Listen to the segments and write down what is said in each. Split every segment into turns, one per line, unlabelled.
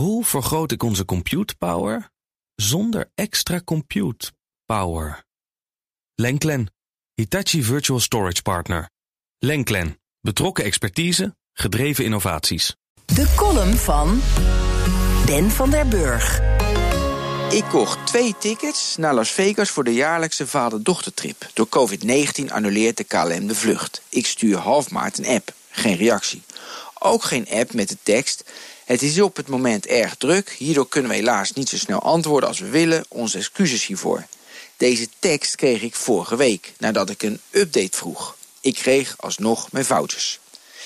Hoe vergroot ik onze compute power zonder extra compute power? Lenklen, Hitachi Virtual Storage Partner. Lenklen, betrokken expertise, gedreven innovaties.
De column van Ben van der Burg.
Ik kocht twee tickets naar Las Vegas voor de jaarlijkse vader-dochtertrip. Door COVID-19 annuleert de KLM de vlucht. Ik stuur half maart een app. Geen reactie. Ook geen app met de tekst. Het is op het moment erg druk. Hierdoor kunnen we helaas niet zo snel antwoorden als we willen. Onze excuses hiervoor. Deze tekst kreeg ik vorige week, nadat ik een update vroeg. Ik kreeg alsnog mijn foutjes.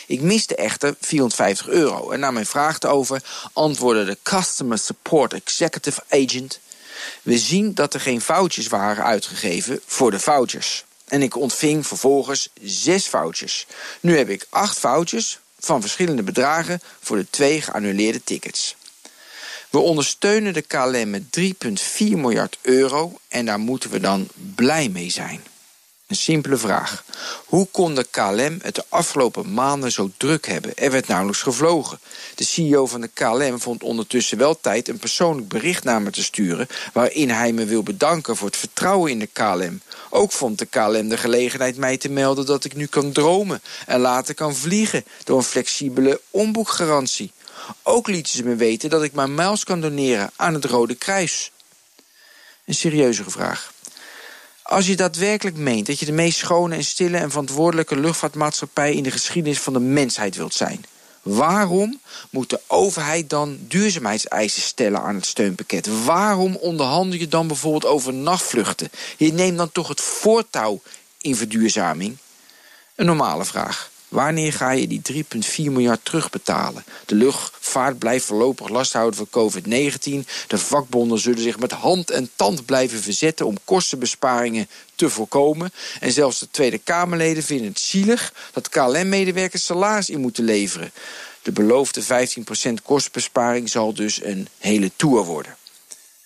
Ik miste echter 450 euro en na mijn vraag erover antwoordde de Customer Support Executive Agent... We zien dat er geen foutjes waren uitgegeven voor de foutjes. En ik ontving vervolgens zes foutjes. Nu heb ik acht foutjes van verschillende bedragen voor de twee geannuleerde tickets. We ondersteunen de KLM met 3,4 miljard euro en daar moeten we dan blij mee zijn. Een simpele vraag. Hoe kon de KLM het de afgelopen maanden zo druk hebben? Er werd nauwelijks gevlogen. De CEO van de KLM vond ondertussen wel tijd een persoonlijk bericht naar me te sturen... waarin hij me wil bedanken voor het vertrouwen in de KLM. Ook vond de KLM de gelegenheid mij te melden dat ik nu kan dromen... en later kan vliegen door een flexibele omboekgarantie. Ook lieten ze me weten dat ik mijn miles kan doneren aan het Rode Kruis. Een serieuzere vraag. Als je daadwerkelijk meent dat je de meest schone en stille en verantwoordelijke luchtvaartmaatschappij in de geschiedenis van de mensheid wilt zijn, waarom moet de overheid dan duurzaamheidseisen stellen aan het steunpakket? Waarom onderhandel je dan bijvoorbeeld over nachtvluchten? Je neemt dan toch het voortouw in verduurzaming? Een normale vraag. Wanneer ga je die 3,4 miljard terugbetalen? De luchtvaart blijft voorlopig last houden van COVID-19. De vakbonden zullen zich met hand en tand blijven verzetten om kostenbesparingen te voorkomen. En zelfs de Tweede Kamerleden vinden het zielig dat KLM-medewerkers salaris in moeten leveren. De beloofde 15% kostenbesparing zal dus een hele tour worden.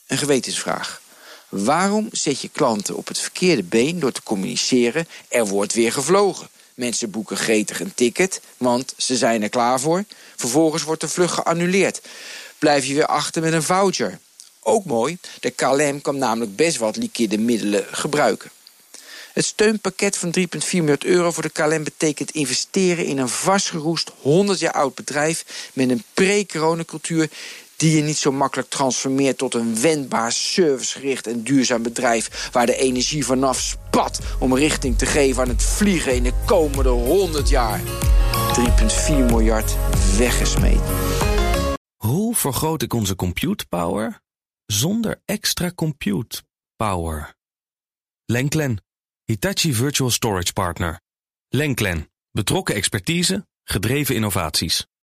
Een gewetensvraag. Waarom zet je klanten op het verkeerde been door te communiceren... er wordt weer gevlogen? Mensen boeken gretig een ticket, want ze zijn er klaar voor. Vervolgens wordt de vlucht geannuleerd. Blijf je weer achter met een voucher. Ook mooi, de KLM kan namelijk best wat liquide middelen gebruiken. Het steunpakket van 3,4 miljard euro voor de KLM betekent investeren in een vastgeroest 100 jaar oud bedrijf met een pre-coronacultuur die je niet zo makkelijk transformeert tot een wendbaar, servicegericht en duurzaam bedrijf waar de energie vanaf spat om richting te geven aan het vliegen in de komende 100 jaar. 3,4 miljard weggesmeten.
Hoe vergroot ik onze compute power zonder extra compute power? Lenklen, Hitachi Virtual Storage Partner. Lenklen, betrokken expertise, gedreven innovaties.